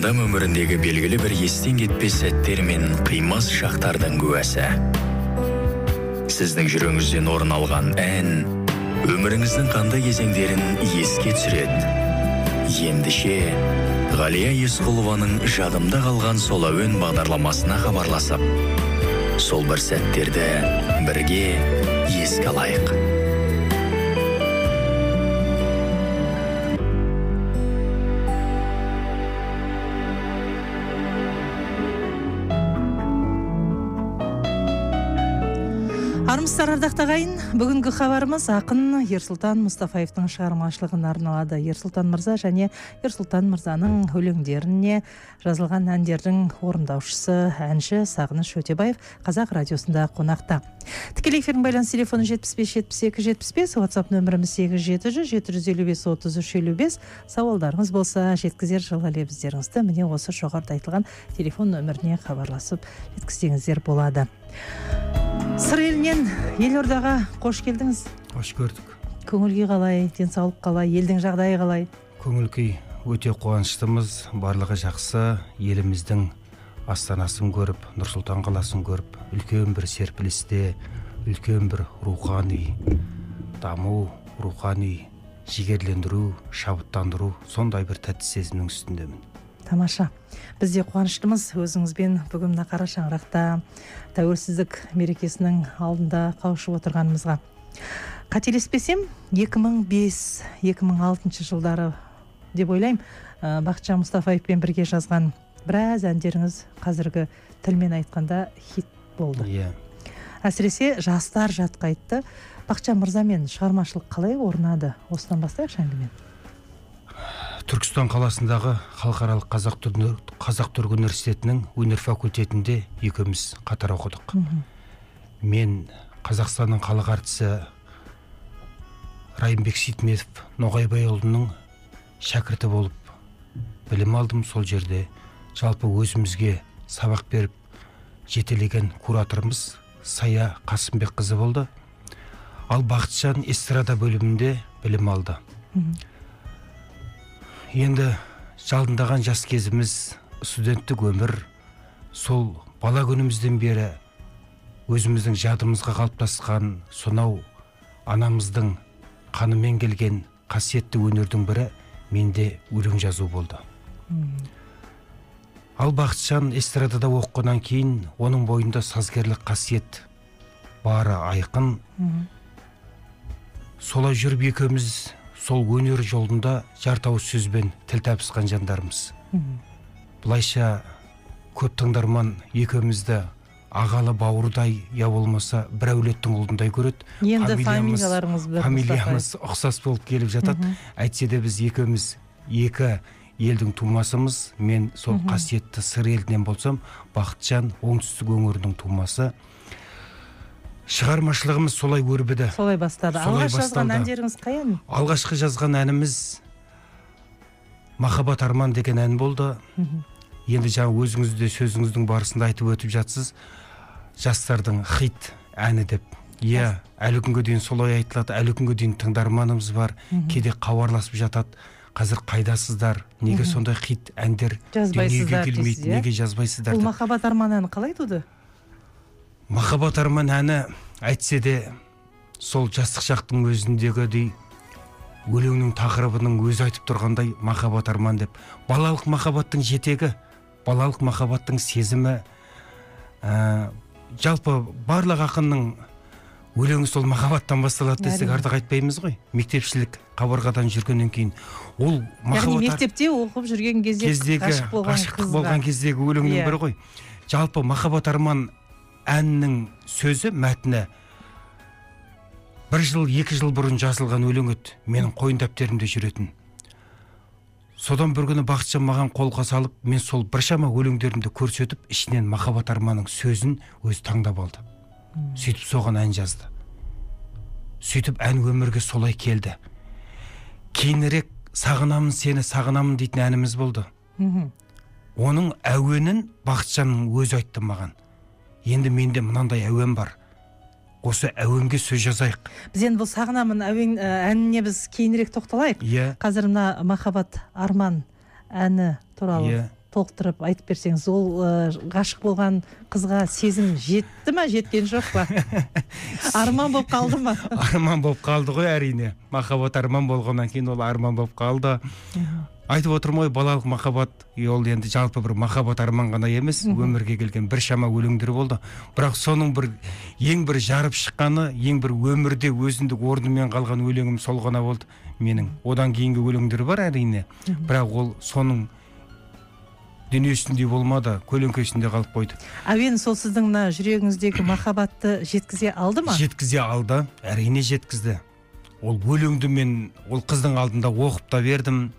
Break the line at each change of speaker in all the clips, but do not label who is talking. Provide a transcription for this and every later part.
адам өміріндегі белгілі бір естен кетпес сәттер мен қимас шақтардың куәсі. Сіздің жүрегіңізден орын алған ән өміріңіздің қандай кезеңдерін еске түсіреді? Ендеше ғалия есқұлованың жадымда қалған сол әуен бағдарламасына хабарласып сол бір сәттерді бірге еске алайық.
Ағайын бүгінгі хабарымыз ақын ерсұлтан мұстафаевтың шығармашылығына арналады. Ерсұлтан мырза және ерсұлтан мырзаның өлеңдеріне жазылған әндердің орындаушысы әнші сағыныш өтебаев қазақ радиосында қонақта. Тікелей эфирдің байланыс телефоны жетпіс бес жетпіс екі жетпіс бес ватсап нөміріміз сегіз жеті жүз жеті жүз елу бес отыз үш елу бес сауалдарыңыз болса жеткізер жылы лебіздеріңізді міне осы жоғарыда айтылған телефон нөміріне хабарласып жеткізсеңіздер болады. Сыр елінен елордаға қош келдіңіз.
Қош көрдік.
Көңіл күй қалай денсаулық қалай елдің жағдайы қалай?
Көңіл күй өте қуаныштымыз. Барлығы жақсы. Еліміздің астанасын көріп нұр сұлтан қаласын көріп үлкен бір серпілісте үлкен бір рухани даму рухани жігерлендіру шабыттандыру сондай бір тәтті сезімнің үстіндемін.
Тамаша. Біз де қуаныштымыз. Өзіңізбен бүгін мына қара шаңырақта тәуелсіздік мерекесінің алдында қауышып отырғанымызға. Қателеспесем 2005-2006 жылдары деп ойлаймын ә, бақытжан мұстафаевпен бірге жазған біраз әндеріңіз қазіргі тілмен айтқанда хит болды.
Иә.
Әсіресе жастар жатқа айтты. Бақытжан мырзамен шығармашылық қалай орнады? Осыдан бастайықшы әңгімені
түркістан қаласындағы халықаралық қазақ түркі, қазақ түрік университетінің өнер факультетінде екеуміз қатар оқыдық. Мен қазақстанның халық әртісі райымбек сейтметов ноғайбайұлының шәкірті болып білім алдым. Сол жерде жалпы өзімізге сабақ беріп жетелеген кураторымыз сая қасымбекқызы болды. Ал бақытжан эстрада бөлімінде білім алды. Енді жалындаған жас кезіміз студенттік өмір. Сол бала күнімізден бері өзіміздің жадымызға қалыптасқан сонау анамыздың қанымен келген қасиетті өнердің бірі менде өлең жазу болды. Ал бақытжан эстрадада оқығаннан кейін оның бойында сазгерлік қасиет бары айқын. Солай жүріп екеуміз сол өнер жолында жартауыз сөзбен тіл табысқан жандармыз. Былайша көп тыңдарман екеумізді ағалы бауырдай я болмаса бір әулеттің ұлындай көреді.
Енді бір
фамилиямыз ұқсас болып келіп жатады. Әйтсе де біз екеуміз екі елдің тумасымыз. Мен сол қасиетті сыр елінен болсам бақытжан оңтүстік өңірінің тумасы. Шығармашылығымыз солай өрбіді.
Солай бастады.
Солай
алғаш жазған әндеріңіз қай ән
алғашқы жазған әніміз махаббат арман деген ән болды. Енді жаңа өзіңіз де сөзіңіздің барысында айтып өтіп жатсыз. Жастардың хит әні деп. Иә әлі күнге дейін солай айтылады. Әлі күнге дейін тыңдарманымыз бар. Кейде хабарласып жатады. Қазір қайдасыздар? Неге сондай хит әндер
Жазбайсыздар
дүниеге келмейді?
иә?
неге жазбайсыздар
бұл махаббат арман әні қалай туды?
Махаббат арман әні әйтсе де сол жастық шақтың өзіндегідей өлеңнің тақырыбының өзі айтып тұрғандай махаббат арман деп балалық махаббаттың жетегі балалық махаббаттың сезімі ә, жалпы барлық ақынның өлеңі сол махаббаттан басталады десек артық айтпаймыз ғой мектепшілік қабырғадан жүргеннен кейін ол
яғни
махаббат ар-
мектепте оқып жүрген кезде
кездегі
ғашық болған
ғашықтық
қызға.
болған кездегі өлеңнің
Иә.
бірі ғой жалпы махаббат арман әннің сөзі мәтіні. бір жыл екі жыл бұрын жазылған өлең еді менің қойын дәптерімде жүретін. Содан бір күні бақытжан маған қолқа салып мен сол біршама өлеңдерімді көрсетіп ішінен махаббат арманның сөзін өзі таңдап алды. Сөйтіп соған ән жазды. Сөйтіп ән өмірге солай келді. Кейінірек сағынамын сені сағынамын дейтін әніміз болды. Оның әуенін бақытжанның өзі айтты маған. Енді менде мынандай әуен бар. Осы әуенге сөз жазайық.
Біз енді бұл сағынамын әуен ә, әніне біз кейінірек тоқталайық.
Иә.
Қазір мына махаббат арман әні туралы
Иә.
толықтырып айтып берсеңіз ол э, ғашық болған қызға сезім жетті ма жеткен жоқ па? Арман болып қалды ма?
Арман болып қалды ғой әрине. Махаббат арман болғаннан кейін ол арман болып қалды. Айтып отырмын ғой балалық махаббат ол енді жалпы бір махаббат арман ғана емес өмірге келген біршама өлеңдер болды. Бірақ соның бір ең бір жарып шыққаны ең бір өмірде өзіндік орнымен қалған өлеңім сол ғана болды менің. Одан кейінгі өлеңдер бар әрине. Бірақ ол соның дүниесіндей болмады көлеңкесінде қалып қойды.
Әуен сол сіздің мына жүрегіңіздегі махаббатты жеткізе алды ма?
Жеткізе алды әрине жеткізді. Ол өлеңді мен ол қыздың алдында оқып та бердім.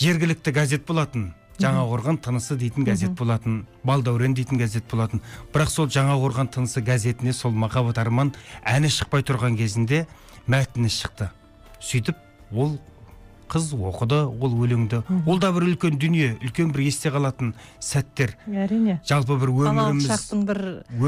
Жергілікті газет болатын жаңақорған тынысы дейтін газет болатын балдәурен дейтін газет болатын бірақ сол жаңақорған тынысы газетіне сол махаббат арман әні шықпай тұрған кезінде мәтіні шықты сөйтіп ол қыз оқыды ол өлеңді ол да бір үлкен дүние үлкен бір есте қалатын сәттер
әрине
жалпы бір өміріміз
бір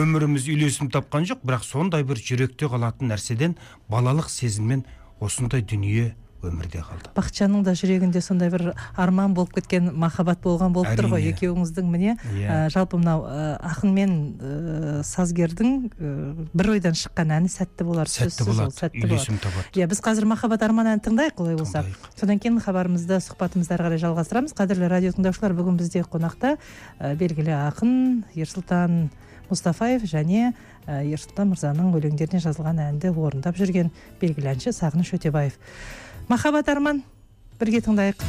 өміріміз үйлесім тапқан жоқ бірақ сондай бір жүректе қалатын нәрседен балалық сезіммен осындай дүние өмірде қалды.
Бақытжанның да жүрегінде сондай бір арман болып кеткен махаббат болған болып тұр ғой екеуіңіздің міне.
Иә.
ә, жалпы мынау ә, ақын мен ә, сазгердің ә, бір ойдан шыққан әні сәтті болар
сәтті болады
сәтті
үйлесім табады
иә біз қазір махаббат арман әнін тыңдайық олай болса. Содан кейін хабарымызды сұхбатымызды ары қарай жалғастырамыз. Қадірлі радио тыңдаушылар бүгін бізде қонақта ә, белгілі ақын ерсұлтан мұстафаев және ә, ерсұлтан мырзаның өлеңдеріне жазылған әнді орындап жүрген белгілі әнші сағыныш өтебаев. Махаббат арман. Бірге тыңдайық.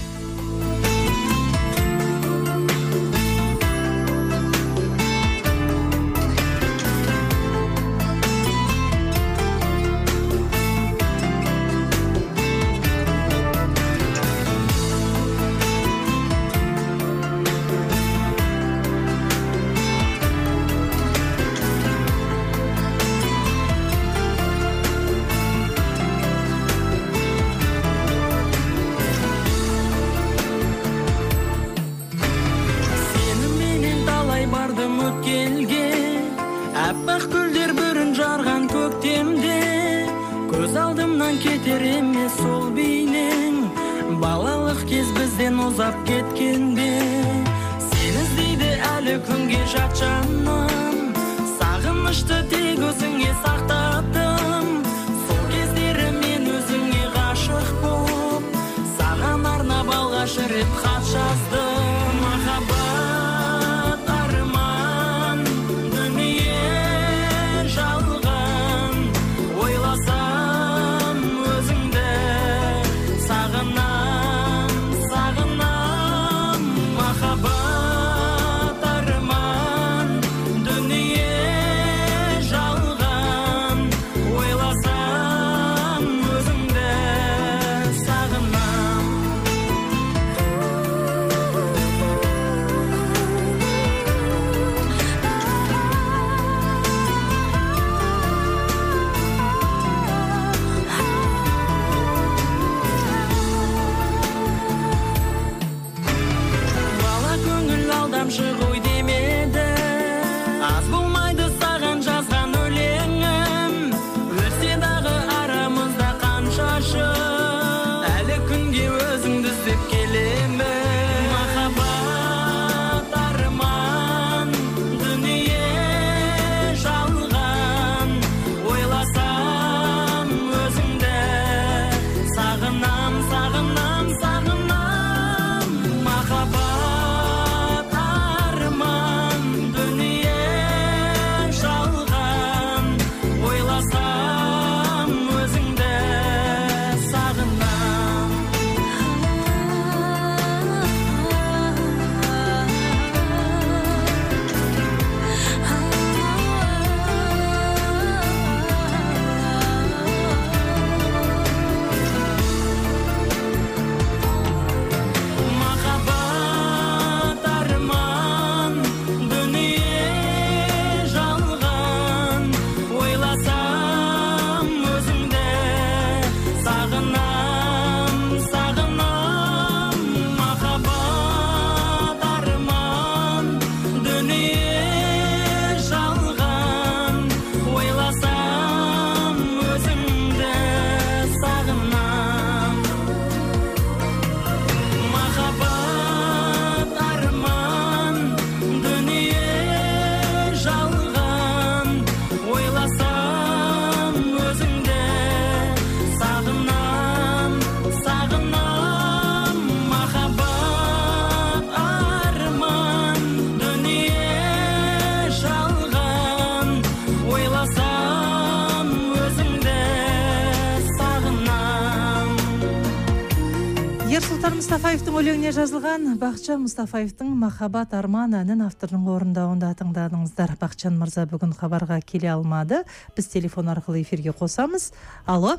Мұстафаевтың өлеңіне жазылған бақытжан мұстафаевтың махаббат арман әнін автордың орындауында тыңдадыңыздар. Бақытжан мырза бүгін хабарға келе алмады. Біз телефон арқылы эфирге қосамыз. Алло.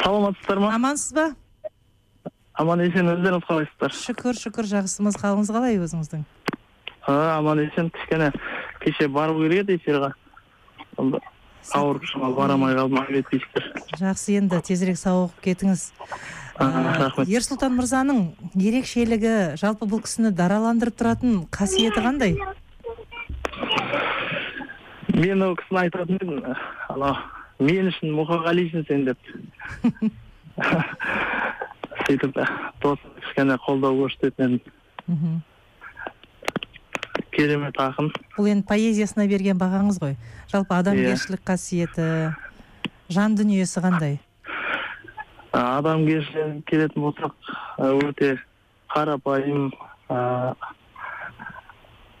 Саламатсыздар ма?
Амансыз ба?
Аман есен өздеріңіз қалайсыздар?
Шүкір шүкір. Жақсымыз қалыңыз қалай өзіңіздің?
Аман есен. Кішкене кеше бару керек еді эфирға. Ауырып шығып бара алмай қалдым
жақсы енді тезірек сауығып кетіңіз.
Рахмет.
ерсұлтан мырзаның ерекшелігі жалпы бұл кісіні дараландырып тұратын қасиеті қандай?
Мен ол кісіні айтатын едім анау мен үшін мұқағалисың сен деп. Сөйтіп досым кішкене қолдау көрсететін едім. Керемет ақын.
Бұл енді поэзиясына берген бағаңыз ғой. Жалпы адамгершілік қасиеті жан дүниесі қандай?
А, адамгершілік келетін болсақ өте қарапайым а,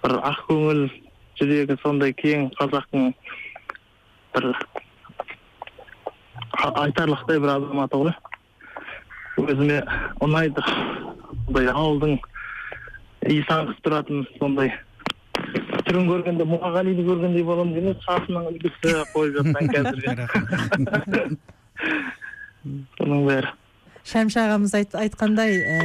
бір ақкөңіл жүрегі сондай кең қазақтың бір айтарлықтай бір азаматы ғой. Өзіме ұнайды сондай ауылдың иісі аңқып тұратын сондай. Түрін көргенде мұқағалиды көргендей боламын емес шашының үлгісі қойып жатқан қазіргі соның бәрі
шәмші ағамыз айт, айтқандай ә,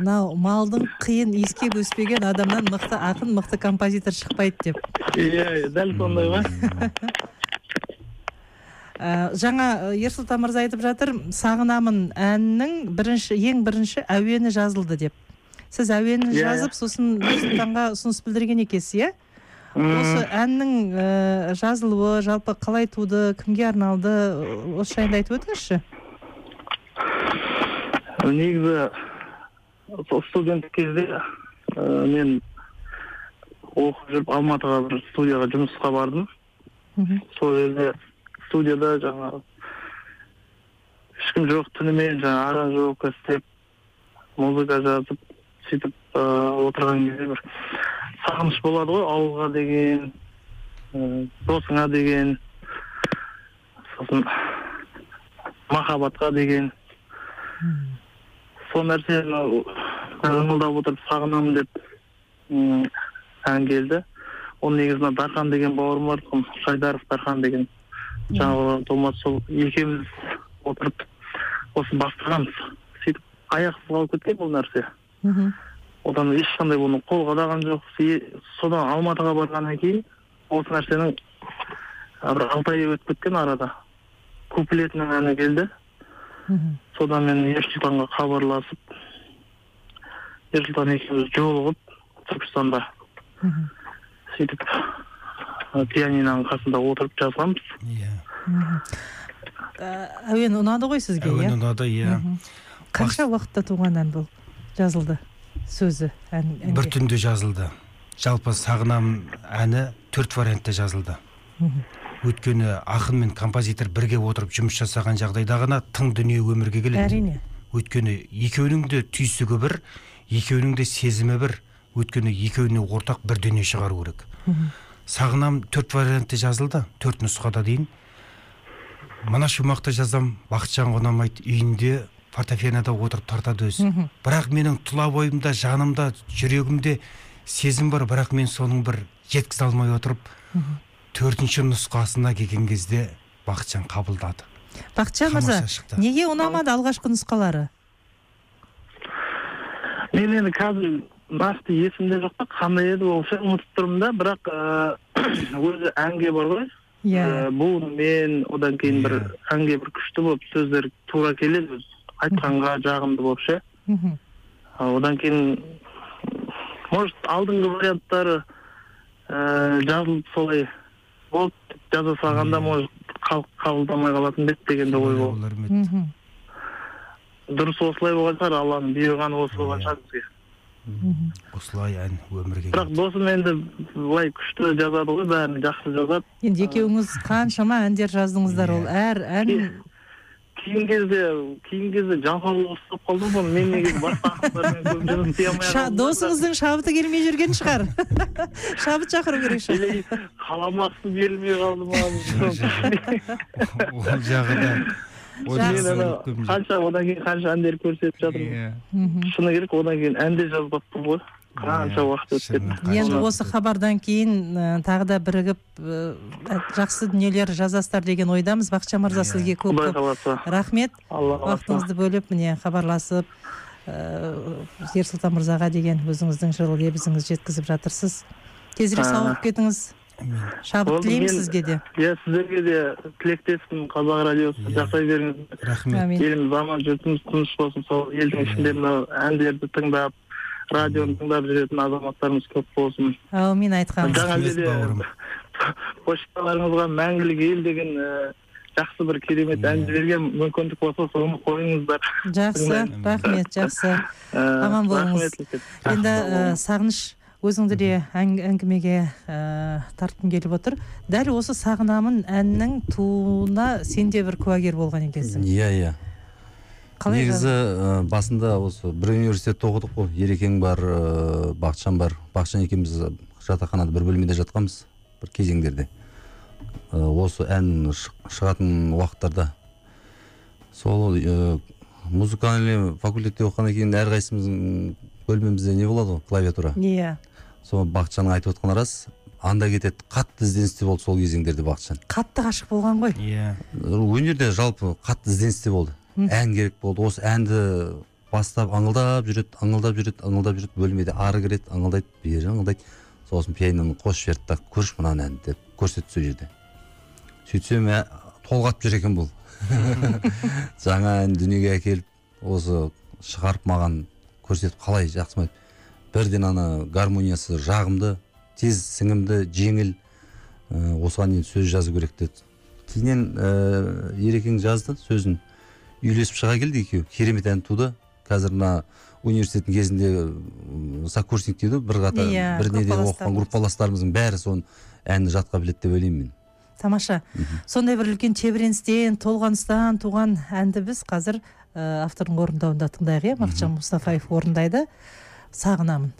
мынау малдың қиын иіскеп өспеген адамнан мықты ақын мықты композитор шықпайды деп.
Иә дәл сондай ғой
Ә, жаңа ә, ерсұлтан мырза айтып жатыр сағынамын әнінің бірінші ең бірінші әуені жазылды деп. Сіз әуенін
Иә, иә.
жазып сосын ерсұлтанға ұсыныс білдірген екенсіз иә? Осы әннің ә, жазылуы жалпы қалай туды кімге арналды осы жайында айтып өтіңізші.
Негізі сол студенттік кезде ә, мен оқып жүріп алматыға бір студияға жұмысқа бардым
мхм.
сол жерде студияда жаңағы ешкім жоқ түнімен жаңағы аранжировка істеп музыка жазып сөйтіп ыыы отырған кезде бір сағыныш болады ғой ауылға деген ыыы досыңа деген сосын махаббатқа деген сол нәрсені ыңылдап отырып сағынамын деп ән келді. Ол негізі дархан деген бауырым бар шайдаров дархан деген. Жаңағы томас сол екеуміз отырып осы бастағанбыз. Сөйтіп аяқсыз қалып кеткен бұл нәрсе.
Мхм.
одан ешқандай бұны қолға алған жоқ. Се- содан алматыға барғаннан кейін осы нәрсенің бір алты ай өтіп кеткен арада. Куплетінің әні келді. Содан мен ерсұлтанға хабарласып ерсұлтан екеуміз жолығып түркістанда сөйтіп ы, пианиноның қасында отырып жазғанбыз.
Иә.
Ә, әуен ұнады ғой сізге
әуен
иә?
ұнады иә.
Қанша уақытта туған ән бұл жазылды сөзі ән
бір түнде жазылды. Жалпы сағынам әні төрт вариантта жазылды. Өйткені ақын мен композитор бірге отырып жұмыс жасаған жағдайда ғана тың дүние өмірге келеді.
әрине.
Өйткені екеуінің де түйсігі бір екеуінің де сезімі бір. Өйткені екеуіне ортақ бір дүние шығару керек. Сағынам төрт вариантта жазылды төрт нұсқада дейін. Мына шумақты жазам бақытжан қонамайды үйінде фортепианода отырып тартады өзі. Бірақ менің тұла бойымда жанымда жүрегімде сезім бар бірақ мен соның бір жеткізе алмай отырып. Төртінші нұсқасына келген кезде бақытжан қабылдады.
Бақытжан мырза неге ұнамады алғашқы нұсқалары?
Мен енді қазір нақты есімде жоқ та қандай еді ол ше ұмытып тұрмын да бірақ ыыы өзі әнге бар ғой.
Иә.
Бұл мен одан кейін бір
Иә.
әнге бір күшті болып сөздер тура келеді өзі айтқанға жағымды болып ше. Одан кейін может алдыңғы варианттары ә, жазылып солай болды жаза салғанда
Иә.
может халық қабылдамай қалатын ба еді деген де ой болды
Мхм.
дұрыс осылай болған шығар алланың бұйырғаны осы болған
Иә.
шығар бізге
Мхм.
осылай ән өмірге
бірақ досым енді былай күшті жазады ғой бәрін жақсы жазады
енді екеуіңіз қаншама әндер жаздыңыздар ол әр ән
кейін кезде кейін кезде жалқаулық ұстап қалды ғой мен негізі басқа ақындармен көп жұмыс істей алмай
Ша-
қалдым да.
досыңыздың шабыты келмей жүрген шығар шабыт шақыру керек шығар
или қаламақысы берілмей қалды ма
ол жағы да
қанша одан кейін қанша әндер көрсетіп жатырмын
Иә.
шыны керек одан кейін ән де жазбаппын ғой қанша уақыт өтіп
енді осы хабардан кейін ә, тағы да бірігіп ә, жақсы дүниелер жазасыздар деген ойдамыз. Бақытжан мырза
Иә.
сізге көп
құдай
көп
қаласа.
рахмет. Уақытыңызды бөліп міне хабарласып ыыы ерсұлтан мырзаға деген өзіңіздің жылы лебізіңізді жеткізіп жатырсыз. Тезірек
А.
сауығып кетіңіз. Шабыт
мен-
сізге де.
иә сіздерге де тілектеспін. Қазақ радиосы
Иә.
жасай беріңіз.
Рахмет.
Еліміз аман жұртымыз тыныш болсын. Сол елдің ішінде мынау әндерді тыңдап радионы тыңдап жүретін азаматтарымыз көп болсын.
Әумин айтқаныңыз
жаңа
келесі
де
бауырым.
почталарыңызға мәңгілік ел деген ә, жақсы бір керемет
Иә.
ән жіберген мүмкіндік болса соны қойыңыздар.
Жақсы рахмет жақсы.
Ә,
Аман болыңыз. енді ә, сағыныш өзіңді де әң- әңгімеге ә, тартқым келіп отыр. Дәл осы сағынамын әнінің тууына сен де бір куәгер болған екенсің.
Иә иә.
Қалай
негізі ә, басында осы бір университетте оқыдық қой. Ерекең бар ә, бақытжан бар. Бақытжан екеуміз жатақханада бір бөлмеде жатқанбыз. Бір кезеңдерде. Ә, осы ән шығатын уақыттарда. Сол ә, музыкальный факультетте оқығаннан кейін әрқайсымыздың бөлмемізде не болады ғой? Клавиатура.
Иә.
Сол бақытжанның айтып отқаны рас. Анда кетеді қатты ізденісте болды сол кезеңдерде бақытжан.
Қатты ғашық болған ғой.
Иә.
Өнерде жалпы қатты ізденісте болды. Ән керек болды. Осы әнді бастап аңылдап жүреді аңылдап жүреді аңылдап жүреді. Бөлмеде ары кіреді аңылдайды бері аңылдайды. Сосын пианиноны қосып жіберді да көрші мынаны әнді деп көрсетті сол жерде. Сөйтсем ә, толғатып жүр екен бұл. Жаңа ән дүниеге әкеліп осы шығарып маған көрсетіп қалай жақсы ма бірден ана гармониясы жағымды тез сіңімді жеңіл. Ә, осыған дейін сөз жазу керек деді. Кейіннен ә, ерекең жазды сөзін. Үйлесіп шыға келді екеуі. Керемет ән туды. Қазір мына университеттің кезінде сокурсник дейді ғой бір қатар
Иә,
бір неде оқыған группаластарымыздың бәрі соны әнді жатқа біледі деп ойлаймын мен.
Тамаша. Сондай бір үлкен тебіреністен толғаныстан туған әнді біз қазір ә, автордың орындауында тыңдайық иә? Бақытжан мұстафаев орындайды. Сағынамын.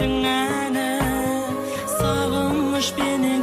Sürttün ana Sağılmış
benim.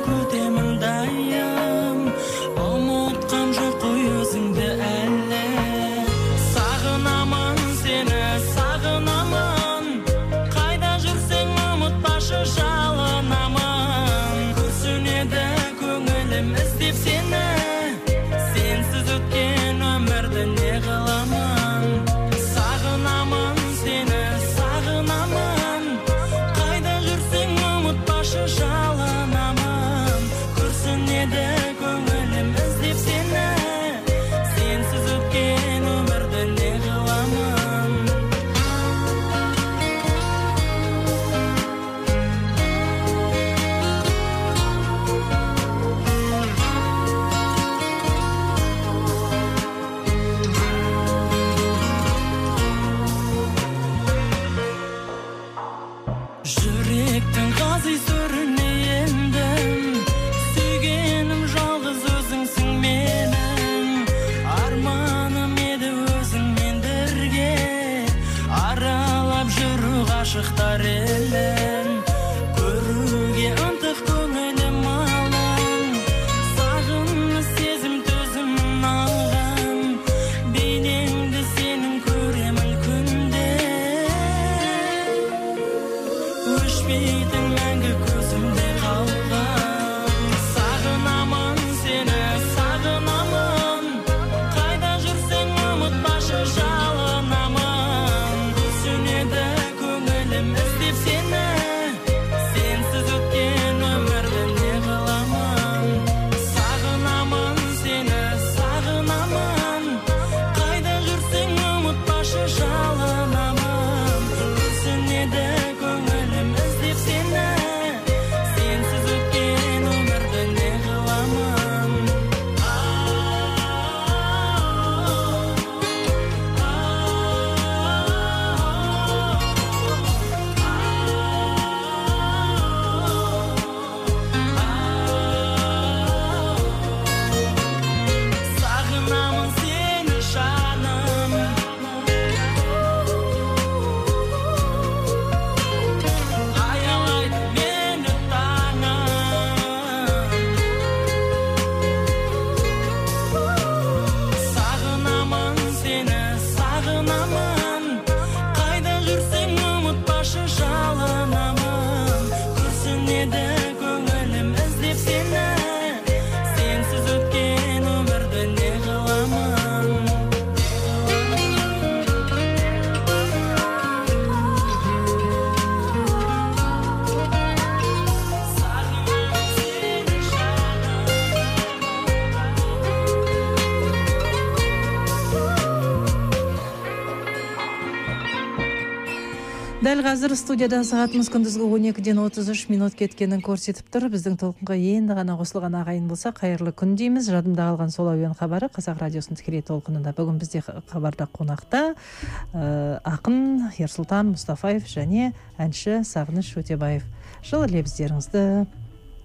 Қазір студияда сағатымыз күндізгі он екіден отыз үш минут кеткенін көрсетіп тұр. Біздің толқынға енді ғана қосылған ағайын болса қайырлы күн дейміз. Жадымда қалған сол әуен хабары қазақ радиосының тікелей толқынында. Бүгін бізде хабарда қонақта ә, ақын ерсұлтан мұстафаев және әнші сағыныш өтебаев. Жылы лебіздеріңізді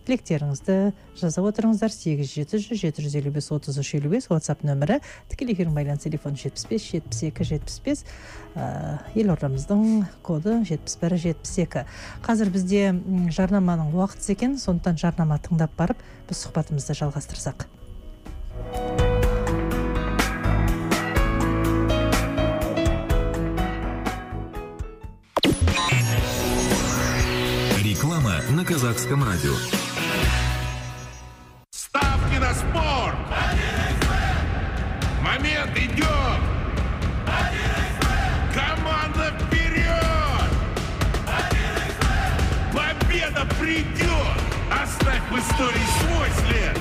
тілектеріңізді жаза отырыңыздар. сегіз жеті жүз жеті жүз елу бес отыз үш елу бес ватсап нөмірі. Тікелей эфирдің байланыс телефоны жетпіс бес жетпіс екі жетпіс бес елордамыздың коды жетпіс бір жетпіс екі. Қазір бізде жарнаманың уақыты екен сондықтан жарнама тыңдап барып біз сұхбатымызды жалғастырсақ.
Реклама на казахском радио.
На спорт! Момент идет! Команда вперед! Победа придет! Оставь в истории свой след!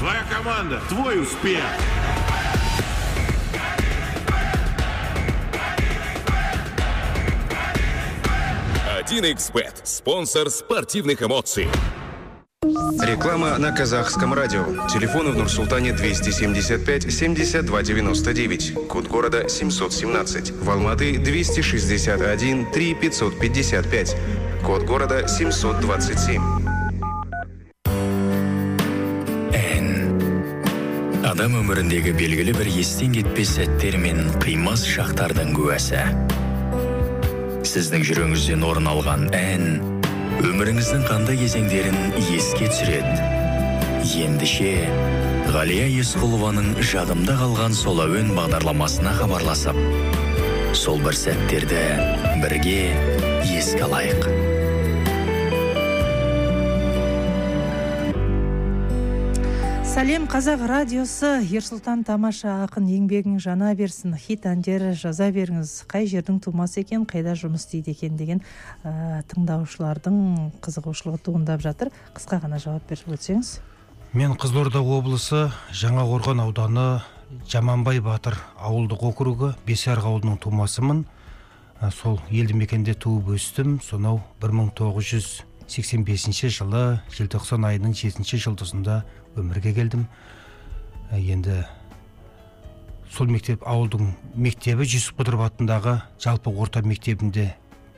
Твоя команда, твой успех!
Один xbet спонсор спортивных эмоций.
Реклама на казахском радио. Телефоны в Нур-Султане 275 72 99. Код города 717. В Алматы 261 3 555. Код города 727.
ән адам өміріндегі белгілі бір естен кетпес сәттер мен қимас шақтардың куәсі сіздің жүрегіңізден орын алған ән өміріңіздің қандай кезеңдерін еске түсіреді ендеше ғалия есқұлованың жадымда қалған сол әуен бағдарламасына хабарласып сол бір сәттерді бірге еске алайық
сәлем қазақ радиосы. Ерсұлтан тамаша ақын еңбегің жана берсін. Хит әндер жаза беріңіз. Қай жердің тумасы екен қайда жұмыс істейді екен деген ә, тыңдаушылардың қызығушылығы туындап жатыр. Қысқа ғана жауап беріп өтсеңіз.
Мен қызылорда облысы жаңақорған ауданы жаманбай батыр ауылдық округі бесарық ауылының тумасымын. Ә, сол елді мекенде туып өстім. Сонау 1985 жылы желтоқсан айының 7 жұлдызында өмірге келдім. Ә, енді сол мектеп ауылдың мектебі жүсіп қыдыров атындағы жалпы орта мектебінде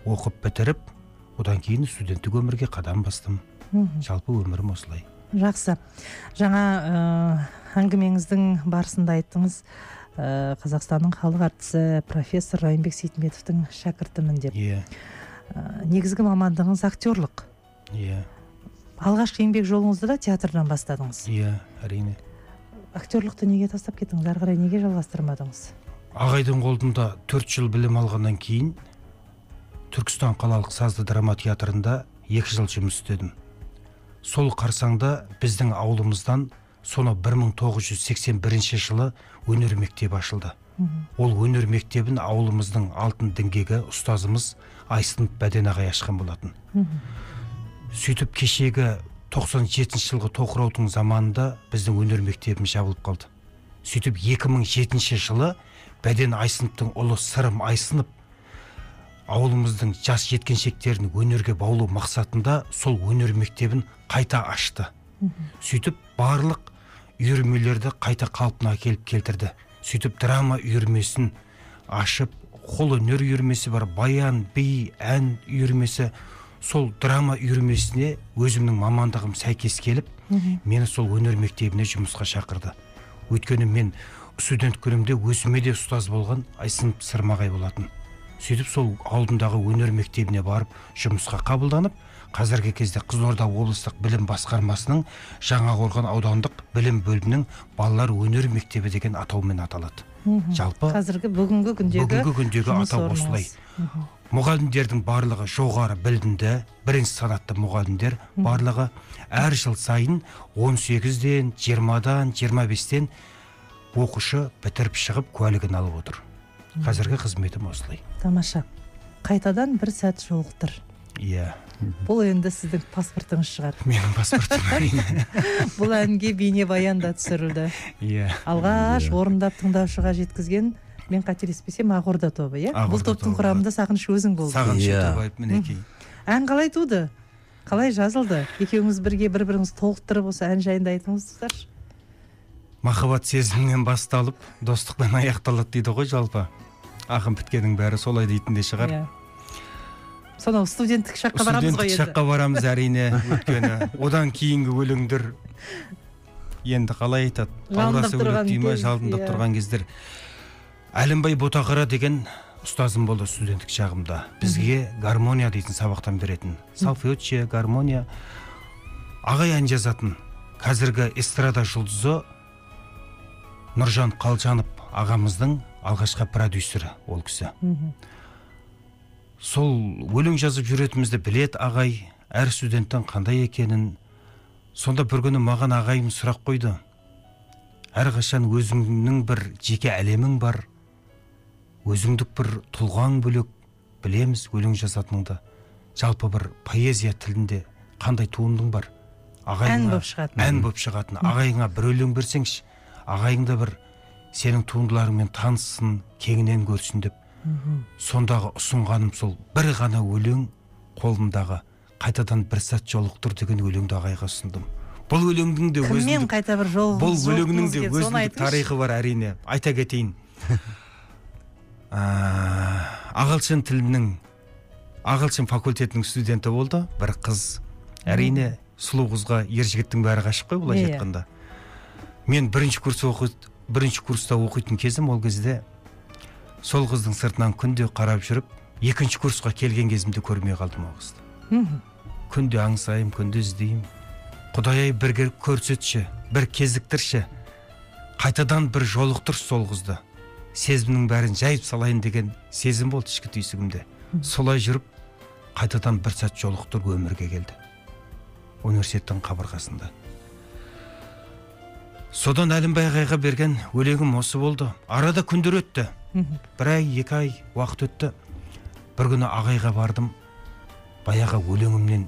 оқып бітіріп одан кейін студенттік өмірге қадам бастым. Жалпы өмірім осылай.
Жақсы. Жаңа ә, әңгімеңіздің барысында айттыңыз ә, қазақстанның халық әртісі профессор райымбек сейтметовтің шәкіртімін деп.
Иә.
Ә, негізгі мамандығыңыз актерлық
иә.
Алғашқы еңбек жолыңызды да театрдан бастадыңыз?
Иә әрине.
Актерлықты неге тастап кеттіңіз? Ары қарай неге жалғастырмадыңыз?
Ағайдың қолында төрт жыл білім алғаннан кейін түркістан қалалық сазды драма театрында екі жыл жұмыс істедім. Сол қарсаңда біздің ауылымыздан сонау 1981 жылы өнер мектебі ашылды. Ол өнер мектебін ауылымыздың алтын діңгегі ұстазымыз айсынов бәден ағай ашқан болатын. Сөйтіп кешегі 97 жылғы тоқыраудың заманында біздің өнер мектебіміз жабылып қалды. Сөйтіп 2007 жылы бәден айсыновтың ұлы сырым айсынов ауылымыздың жас жеткіншектерін өнерге баулу мақсатында сол өнер мектебін қайта ашты. Сөйтіп барлық үйірмелерді қайта қалпына келіп келтірді. Сөйтіп драма үйірмесін ашып қол өнер үйірмесі бар баян би ән үйірмесі сол драма үйірмесіне өзімнің мамандығым сәйкес келіп мені сол өнер мектебіне жұмысқа шақырды. Өйткені мен студент күнімде өзіме де ұстаз болған айсынов сырмағай болатын. Сөйтіп сол алдындағы өнер мектебіне барып жұмысқа қабылданып қазіргі кезде қызылорда облыстық білім басқармасының жаңақорған аудандық білім бөлімінің балалар өнер мектебі деген атаумен аталады. Жалпы
қазіргі бүгінгі күндегі
бүгінгі күндегі атау осылай. Мұғалімдердің барлығы жоғары білімді бірінші санатты мұғалімдер барлығы әр жыл сайын 18-ден 20-дан 25-тен оқушы бітіріп шығып куәлігін алып отыр. Қазіргі қызметім осылай.
Тамаша қайтадан бір сәт жолықтыр.
Иә.
Бұл енді сіздің паспортыңыз шығар.
Менің паспортым әрине
бұл әнге бейнебаян да түсірілді.
Иә.
Алғаш орындап тыңдаушыға жеткізген мен қателеспесем ақорда тобы иә? Бұл топтың құрамында сағыныш өзің болдың
сағыныш
Иә.
өтебаев мінекей
ән қалай туды? Қалай жазылды? Екеуіңіз бірге бір біріңізді толықтырып осы ән жайында айтыңыздаршы
махаббат сезімінен басталып достықпен аяқталады дейді ғой жалпы. Ақын біткеннің бәрі солай дейтін де шығар.
Иә. Сонау студенттік шаққа барамыз ғой
студенттік
енді.
шаққа барамыз әрине өйткені одан кейінгі өлеңдер енді қалай айтады?
Жалындап иә.
тұрған кездер. Әлімбай ботақара деген ұстазым болды студенттік шағымда. Бізге гармония дейтін сабақтан беретін. Салфеучче гармония. Ағай ән жазатын қазіргі эстрада жұлдызы нұржан қалжанов ағамыздың алғашқы продюсері ол кісі. Сол өлең жазып жүретінімізді білет ағай әр студенттің қандай екенін. Сонда бір күні маған ағайым сұрақ қойды. Әрқашан өзіңнің бір жеке әлемің бар. Өзіңдік бір тұлғаң бөлек білеміз өлең жазатыныңды. Жалпы бір поэзия тілінде қандай туындың бар?
Ән болып шығатын.
ән болып шығатын. Ағайыңа бір өлең берсеңші ағайың да бір сенің туындыларыңмен таныссын кеңінен көрсін деп. Сондағы ұсынғаным сол бір ғана өлең қолымдағы. Қайтадан бір сәт жолықтыр деген өлеңді ағайға ұсындым. Бұл өлеңнің де өзіндік
қайта бір жол
бұл өлеңнің де өзіндік тарихы бар әрине. Айта кетейін. Аа, ағылшын тілінің ағылшын факультетінің студенті болды. Бір қыз. Әрине сұлу қызға ер жігіттің бәрі ғашық қой былайша
Иә.
айтқанда. Мен бірінші курс оқи бірінші курста оқитын кезім ол кезде сол қыздың сыртынан күнде қарап жүріп екінші курсқа келген кезімде көрмей қалдым ол қызды. Күнде аңсаймын күнде іздеймін. Құдай ай бірге көрсетші бір кезіктірші. Қайтадан бір жолықтыршы сол қызды. Сезімнің бәрін жайып салайын деген сезім болды ішкі түйсігімде. Солай жүріп қайтадан бір сәт жолықтырып өмірге келді. Университеттің қабырғасында. Содан әлімбай ағайға берген өлеңім осы болды. Арада күндер өтті. Бір ай екі ай уақыт өтті. Бір күні ағайға бардым. Баяғы өлеңімнен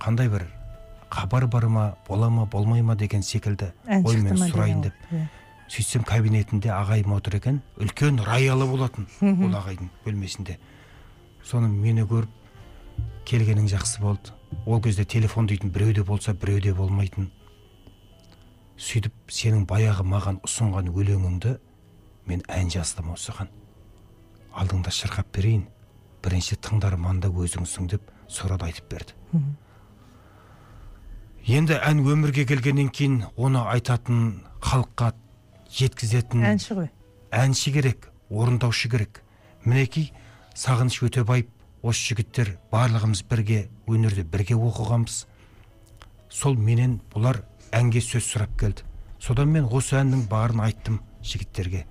қандай бір хабар бар ма бола ма болмай ма деген секілді оймен сұрайын деп. Сөйтсем кабинетінде ағайым отыр екен. Үлкен роялы болатын ол ағайдың бөлмесінде. Соны мені көріп келгенің жақсы болды. Ол кезде телефон дейтін біреуде болса біреуде болмайтын. Сөйтіп сенің баяғы маған ұсынған өлеңіңді мен ән жаздым осыған алдыңда шырқап берейін. Бірінші тыңдарман да өзіңсің деп сұрады айтып берді. Енді ән өмірге келгеннен кейін оны айтатын халыққа жеткізетін
әнші ғой.
әнші керек орындаушы керек. Мінекей сағыныш өтебаев осы жігіттер барлығымыз бірге өнерде бірге оқығанбыз. Сол менен бұлар әнге сөз сұрап келді. Содан мен осы әннің барын айттым жігіттерге.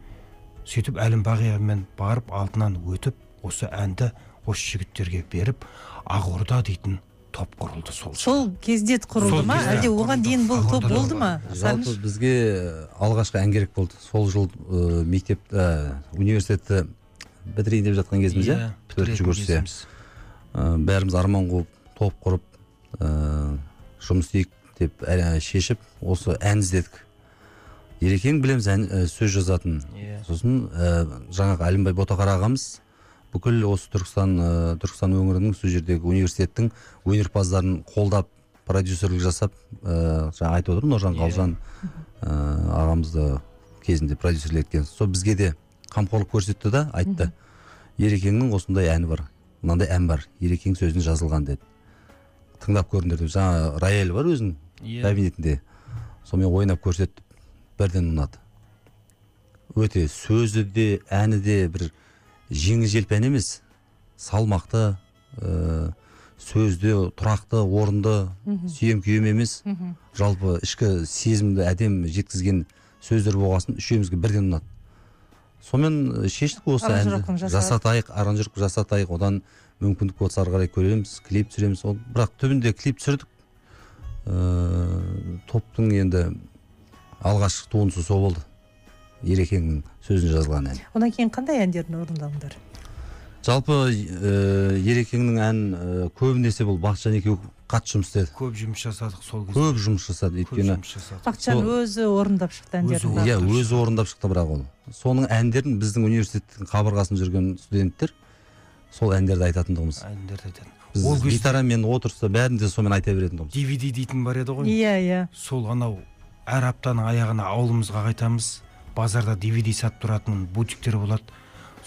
Сөйтіп әлімбағиямен барып алдынан өтіп осы әнді осы жігіттерге беріп ақорда дейтін топ құрылды сол
сол кезде құрылды ма? әлде оған дейін бұл топ болды ма?
жалпы бізге алғашқы ән керек болды. Сол жыл ә, мектеп ә, университетті бітірейін деп жатқан кезіміз иә төртінші иә
кезіміз.
Ә, бәріміз арман қуып топ құрып ә, жұмыс істейік деп ә, шешіп осы ән іздедік. Ерекең білеміз ән, сөз жазатын.
Иә.
сосын жаңағы әлімбай ботақара ағамыз бүкіл осы түркістан ә, түркістан өңірінің сол жердегі университеттің өнерпаздарын қолдап продюсерлік жасап ә, жаңа айтып отыр нұржан
Иә.
қалжан ә, ағамызды кезінде продюсерлік еткен. Сол бізге де қамқорлық көрсетті да айтты. Ерекеңнің осындай әні бар мынандай ән бар ерекең сөзін жазылған деді. Тыңдап көріңдер деп. Жаңа рояль бар өзінің
Иә.
кабинетінде. Сонымен ойнап көрсетті бірден ұнады. Өте сөзі де әні де бір жеңіл желпі ән емес салмақты ә, сөзде тұрақты орынды сүйем күйем емес. Жалпы ішкі сезімді әдем жеткізген сөздер болғасын үшеумізге бірден ұнады. Сонымен шештік осы әнді жасатайық аранжировка жасатайық. Одан мүмкіндік болса ары қарай көреміз клип түсіреміз. Ол бірақ түбінде клип түсірдік. Ыыы топтың енді алғашқы туындысы сол болды. Ерекеңнің сөзін жазылған ән.
Одан кейін қандай әндерін орындадыңдар
жалпы э, ерекеңнің ән э, көбінесе бұл? Бақытжан екеуі қатты жұмыс істеді.
Көп жұмыс жасадық сол кезде.
Көп жұмыс жасады өйткені
бақытжан
сол-
өзі орындап шықты әндерін.
Өзі
иә өзі орындап шықты бірақ ол. Соның әндерін біздің университеттің қабырғасында жүрген студенттер сол әндерді айтатын тұғымыз
әндерді айтатын.
Біз
ол кезде
гитарамен отырса бәрін де сонымен айта беретін тұғымыз
dvd дейтін бар еді ғой.
Иә иә.
Сол анау әр аптаның аяғына ауылымызға қайтамыз. Базарда dvd сатып тұратын бутиктер болады.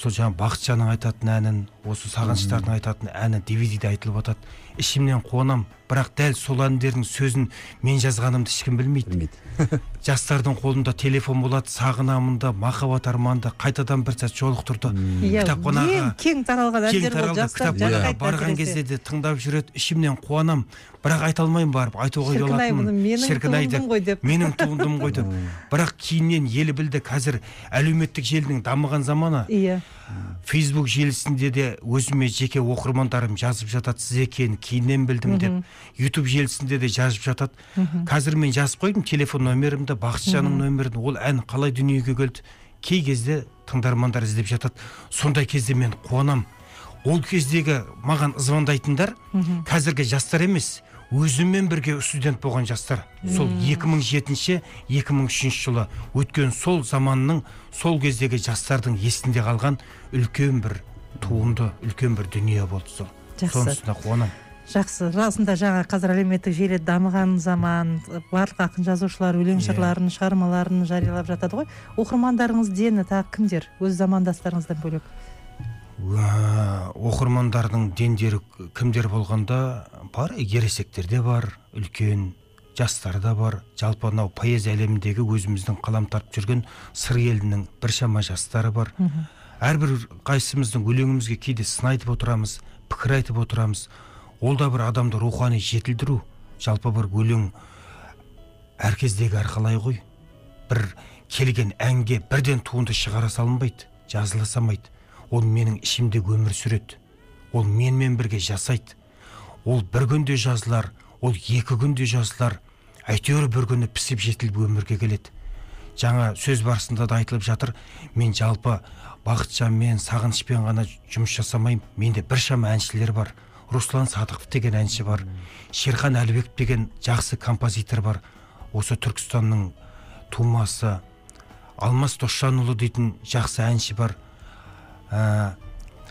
Сол жаңағы бақытжанның айтатын әнін осы сағыныштардың айтатын әні dvd-де айтылып жатады ішімнен қуанам. Бірақ дәл сол әндердің сөзін мен жазғанымды ешкім білмейді.
Білмейді.
Жастардың қолында телефон болады сағынамын да махаббат арманды қайтадан бір сәт жолықтырды.
Иә
кітапханаға
ең кең таралған әндер
кітапханаға барған кезде де тыңдап жүреді ішімнен қуанам. Бірақ айта алмаймын барып айтуға ұялатынмын.
туындым ғой деп.
менің туындым ғой деп. Бірақ кейіннен елі білді қазір әлеуметтік желінің дамыған заманы.
Иә.
Фейсбук желісінде де өзіме жеке оқырмандарым жазып жатады сіз екенін кейіннен білдім деп. Ютуб желісінде де жазып жатады. Қазір мен жазып қойдым телефон номерімді бақытжанның нөмірін ол ән қалай дүниеге келді кей кезде тыңдармандар іздеп жатады. Сондай кезде мен қуанам. Ол кездегі маған звондайтындар қазіргі жастар емес өзіммен бірге студент болған жастар сол 2007 2003 жылы өткен сол заманның сол кездегі жастардың есінде қалған үлкен бір туынды үлкен бір дүние болды сол. Сонысына қуанамын.
Жақсы. Расында жаңа қазір әлеуметтік желі дамыған заман барлық ақын жазушылар өлең
Иә.
жырларын шығармаларын жариялап жатады ғой. Оқырмандарыңыз дені тағы кімдер? Өз замандастарыңыздан бөлек.
Оқырмандардың дендері кімдер болғанда бар ересектер де бар үлкен жастар да бар. Жалпы анау поэзия әлеміндегі өзіміздің қалам тартып жүрген сыр елінің біршама жастары бар. Әрбір қайсымыздың өлеңімізге кейде сын айтып отырамыз пікір айтып отырамыз. Ол да бір адамды рухани жетілдіру. Жалпы бір өлең әр кездегі әрқалай ғой? Бір келген әнге бірден туынды шығара салынбайды жазыла салмайды. Ол менің ішімдегі өмір сүреді. Ол менімен бірге жасайды. Ол бір күнде жазылар ол екі күнде жазылар. Әйтеуір бір күні пісіп жетіліп өмірге келеді. Жаңа сөз барысында да айтылып жатыр мен жалпы бақытжанмен сағынышпен ғана жұмыс жасамаймын. Менде біршама әншілер бар. Руслан садықов деген әнші бар. Шерхан әлібеков деген жақсы композитор бар. Осы түркістанның тумасы алмас досжанұлы дейтін жақсы әнші бар. Ә,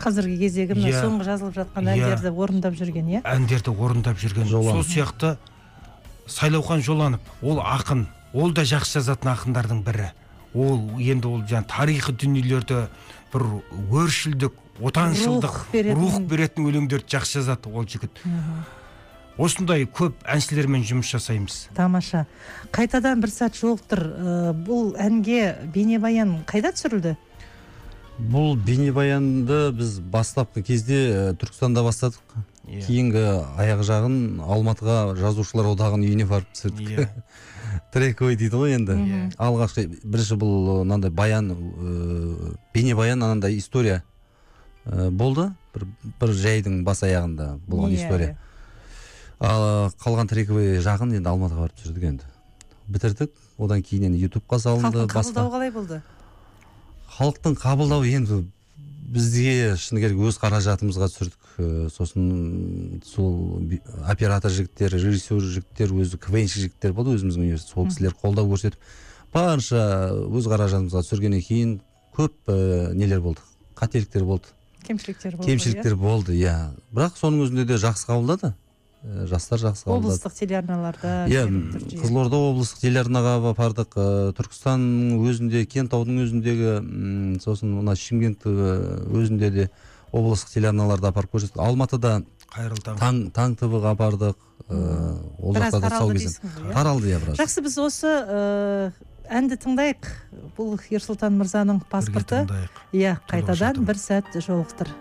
қазіргі кездегі мына
Иә.
соңғы жазылып жатқан
Иә.
әндерді орындап жүрген иә?
Әндерді орындап жүрген. Сол сияқты сайлаухан жоланов ол ақын ол да жақсы жазатын ақындардың бірі. Ол енді ол жаңа тарихи дүниелерді бір өршілдік отаншылдық
Рух беретін.
рух беретін өлеңдерді жақсы жазады ол жігіт. Осындай көп әншілермен жұмыс жасаймыз.
Тамаша. Қайтадан бір сәт жолықтыр. Э, бұл әнге бейнебаян қайда түсірілді?
Бұл бейнебаянды біз бастапқы кезде э, түркістанда бастадық.
Иә.
кейінгі аяқ жағын алматыға жазушылар одағының үйіне барып түсірдік.
Иә.
трековый дейді ғой енді. Алғашқы бірінші бұл мынандай баян ә, бейнебаян анандай история ә, болды. Бір, бір жайдың бас аяғында болған
Иә,
история. Ал қалған трековый жағын енді алматыға барып түсірдік енді. Бітірдік. Одан кейін енді ютубқа салынды
халықтың қабылдауы қалай болды?
Халықтың қабылдауы енді бізге шыны керек өз қаражатымызға түсірдік. Э, сосын сол оператор жігіттер режиссер жігіттер өзі квнщик жігіттер болды өзіміздің университет. Сол кісілер қолдау көрсетіп барынша өз қаражатымызға түсіргеннен кейін көп ә, нелер болды. Қателіктер болды.
Кемшіліктер болды
кемшіліктер болды иә. Бірақ соның өзінде де жақсы қабылдады. Ә, жастар жақсы қабылдады.
Облыстық телеарналарда
иә қызылорда облыстық телеарнаға бардық. Ә, түркістанның өзінде кентаудың өзіндегі сосын мына шымкент ә, өзінде де облыстық телеарналарда апарып көрсеттік алматыда
қайырлы таң.
таң таң тв ға бардық ә, ол жақта да
таралды
тұсау
иә?
таралды иә біраз.
Жақсы біз осы ә, әнді тыңдайық. Бұл ерсұлтан мырзаның паспорты. Иә қайтадан бір сәт жолықтыр.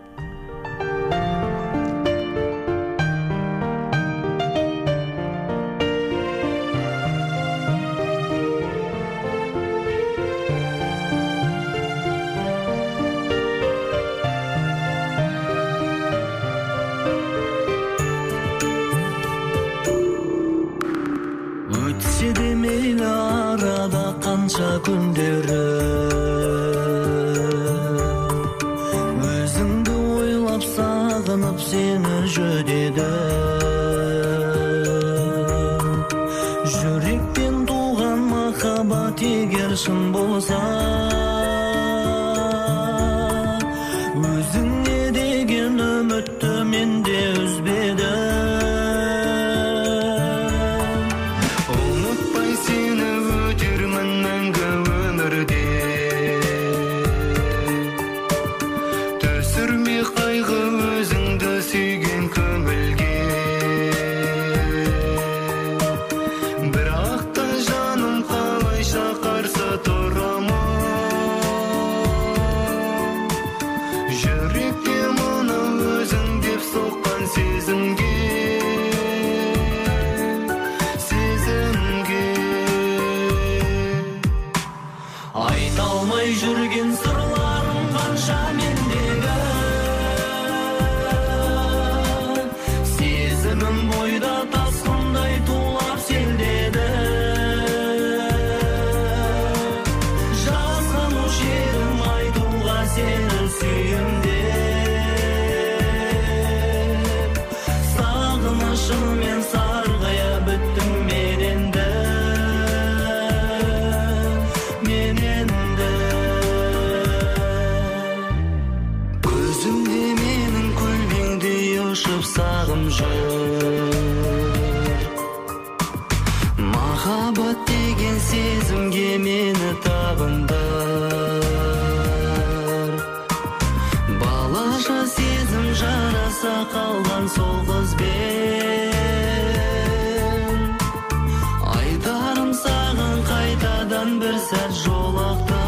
Бір сәт жолықтыр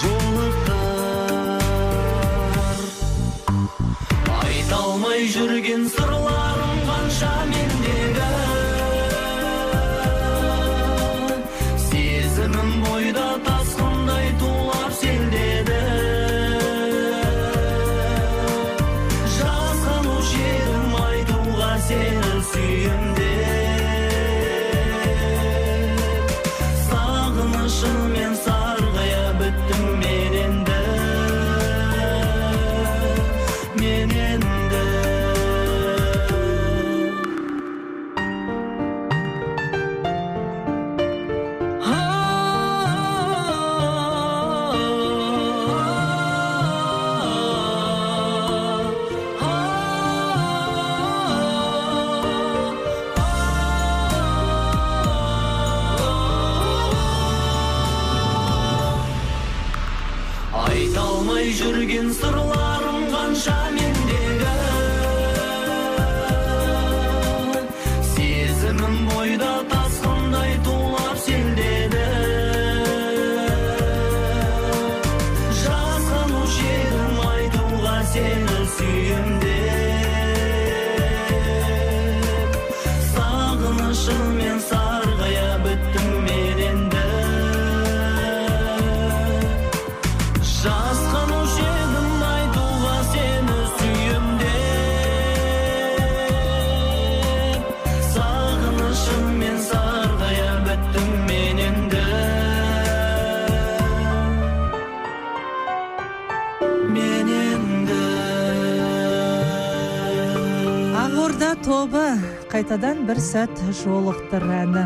жолықтыр айта алмай жүрген сырларым
қайтадан бір сәт жолықтыр әні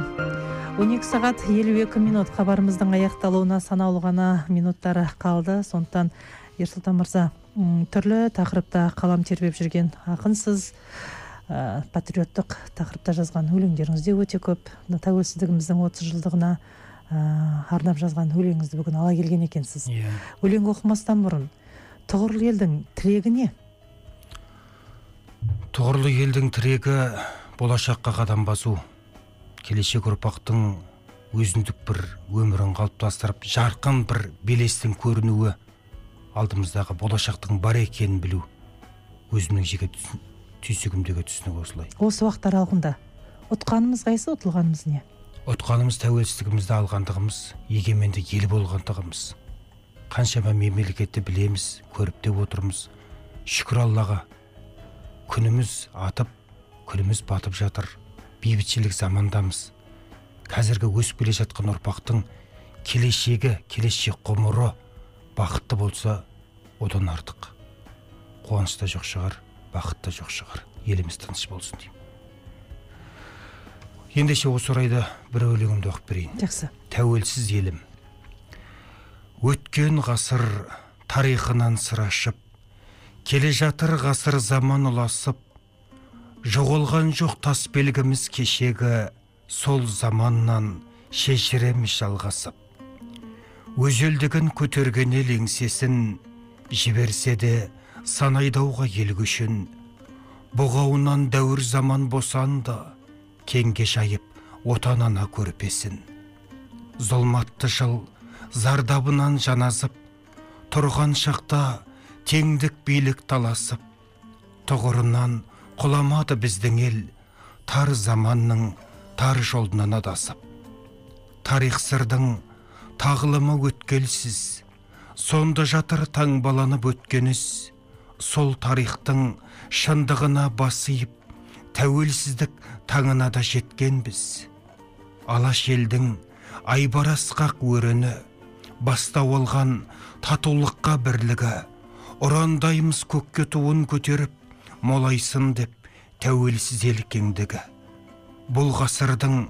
12 сағат 52 минут. Хабарымыздың аяқталуына санаулы ғана минуттары қалды. Сондықтан ерсұлтан мырза түрлі тақырыпта қалам тербеп жүрген ақынсыз ә, патриоттық тақырыпта жазған өлеңдеріңіз де өте көп. Мына тәуелсіздігіміздің 30 жылдығына ә, арнап жазған өлеңіңізді бүгін ала келген екенсіз.
Иә.
Өлең оқымастан бұрын тұғырлы елдің тірегі не?
Тұғырлы елдің тірегі болашаққа қадам басу келешек ұрпақтың өзіндік бір өмірін қалыптастырып жарқын бір белестің көрінуі алдымыздағы болашақтың бар екенін білу өзімнің жеке түйсігімдегі түсінік осылай.
Осы уақыт аралығында ұтқанымыз қайсы ұтылғанымыз не?
Ұтқанымыз тәуелсіздігімізді алғандығымыз егеменді ел болғандығымыз. Қаншама мемлекетті білеміз көріп те отырмыз. Шүкір аллаға күніміз атып күніміз батып жатыр. Бейбітшілік замандамыз. Қазіргі өсіп келе жатқан ұрпақтың келешегі келешек ғұмыры бақытты болса одан артық. Қуаныш та жоқ шығар бақыт та жоқ шығар. Еліміз тыныш болсын деймін. Ендеше осы орайда бір өлеңімді оқып берейін.
Жақсы.
Тәуелсіз елім. Өткен ғасыр тарихынан сыр ашып келе жатыр ғасыр заман ұласып жоғалған жоқ тас белгіміз кешегі сол заманнан шешіреміз жалғасып. Өзелдігін көтерген ел еңсесін жіберсе де санайдауға ел көшін бұғауынан дәуір заман босанды кеңге жайып отан ана көрпесін. Зұлматты жыл зардабынан жаназып тұрған шақта теңдік билік таласып тұғырынан құламады біздің ел тар заманның тар жолынан адасып тарих сырдың тағылымы өткелсіз сонда жатыр таңбаланып өткен із сол тарихтың шындығына басиып тәуелсіздік таңына да жеткенбіз. Алаш елдің айбарасқақ өрені бастау алған татулыққа бірлігі ұрандаймыз көкке туын көтеріп молайсын деп тәуелсіз ел кеңдігі бұл ғасырдың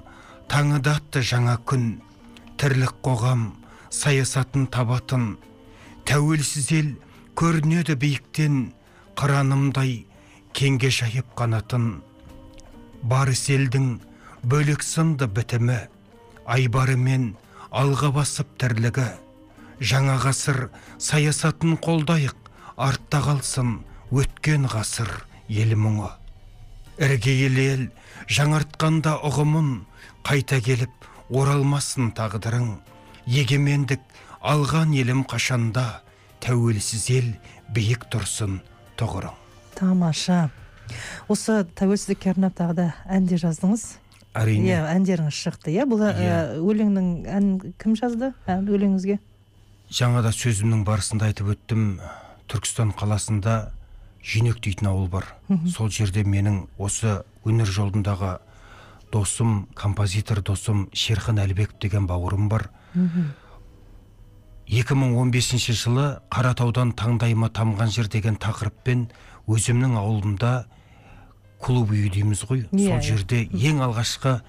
таңы да атты жаңа күн тірлік қоғам саясатын табатын тәуелсіз ел көрінеді биіктен қыранымдай кеңге жайып қанатын. Барыс елдің бөлек сынды бітімі айбарымен алға басып тірлігі. Жаңа ғасыр саясатын қолдайық артта қалсын өткен ғасыр ел мұңы. Іргелі ел жаңартқанда ұғымын қайта келіп оралмасын тағдырың. Егемендік алған елім қашанда тәуелсіз ел биік тұрсын тұғырың.
Тамаша. Осы тәуелсіздікке арнап тағы да ән де жаздыңыз?
Әрине.
Иә әндеріңіз шықты. Иә бұл ә,
Иә.
өлеңнің ән кім жазды? Өлеңіңізге?
Жаңада сөзімнің барысында айтып өттім. Түркістан қаласында жүйнек дейтін ауыл бар. Сол жерде менің осы өнер жолындағы досым композитор досым шерхан әлібеков деген бауырым бар. 2015 жылы қаратаудан таңдайыма тамған жер деген тақырыппен өзімнің ауылымда клуб үй дейміз ғой.
Иә,
сол
иә.
жерде ең алғашқы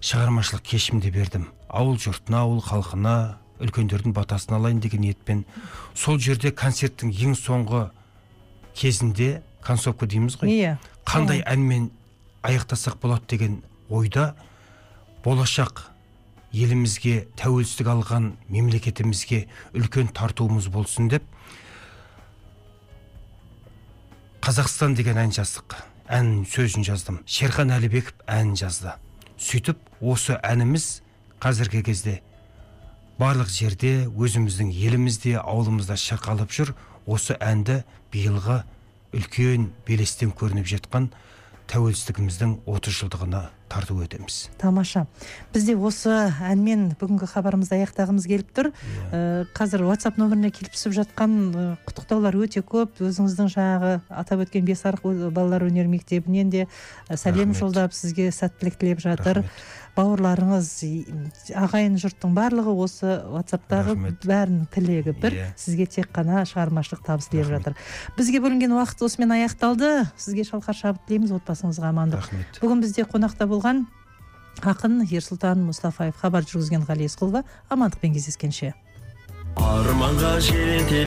шығармашылық кешімді бердім ауыл жұртына ауыл халқына үлкендердің батасын алайын деген ниетпен. Сол жерде концерттің ең соңғы кезінде концовка дейміз ғой.
Иә.
Қандай әнмен аяқтасақ болады деген ойда болашақ елімізге тәуелсіздік алған мемлекетімізге үлкен тартуымыз болсын деп қазақстан деген ән жаздық. Ән сөзін жаздым. Шерхан әлібеков ән жазды. Сөйтіп осы әніміз қазіргі кезде барлық жерде өзіміздің елімізде ауылымызда шырқалып жүр. Осы әнді биылғы үлкен белестен көрініп жатқан тәуелсіздігіміздің 30 жылдығына тарту етеміз.
Тамаша. Бізде осы әнмен бүгінгі хабарымызды аяқтағымыз келіп тұр. Ә, қазір whatsapp нөміріне келіп түсіп жатқан ә, құттықтаулар өте көп. Өзіңіздің жаңағы атап өткен бесарық ö- балалар өнер мектебінен де сәлем
Рахмет.
жолдап сізге сәттілік тілеп жатыр.
Рахмет.
Бауырларыңыз ағайын жұрттың барлығы осы ватсаптағы бәрінің тілегі бір
Иә.
сізге тек қана шығармашылық табыс тілеп жатыр. Бізге бөлінген уақыт осымен аяқталды. Сізге шалқар шабыт тілейміз. Отбасыңызға амандық.
Рахмет.
Бүгін бізде қонақта болған ақын ерсұлтан мұстафаев хабар жүргізген ғали есқұлова амандықпен кездескенше.
Арманға жете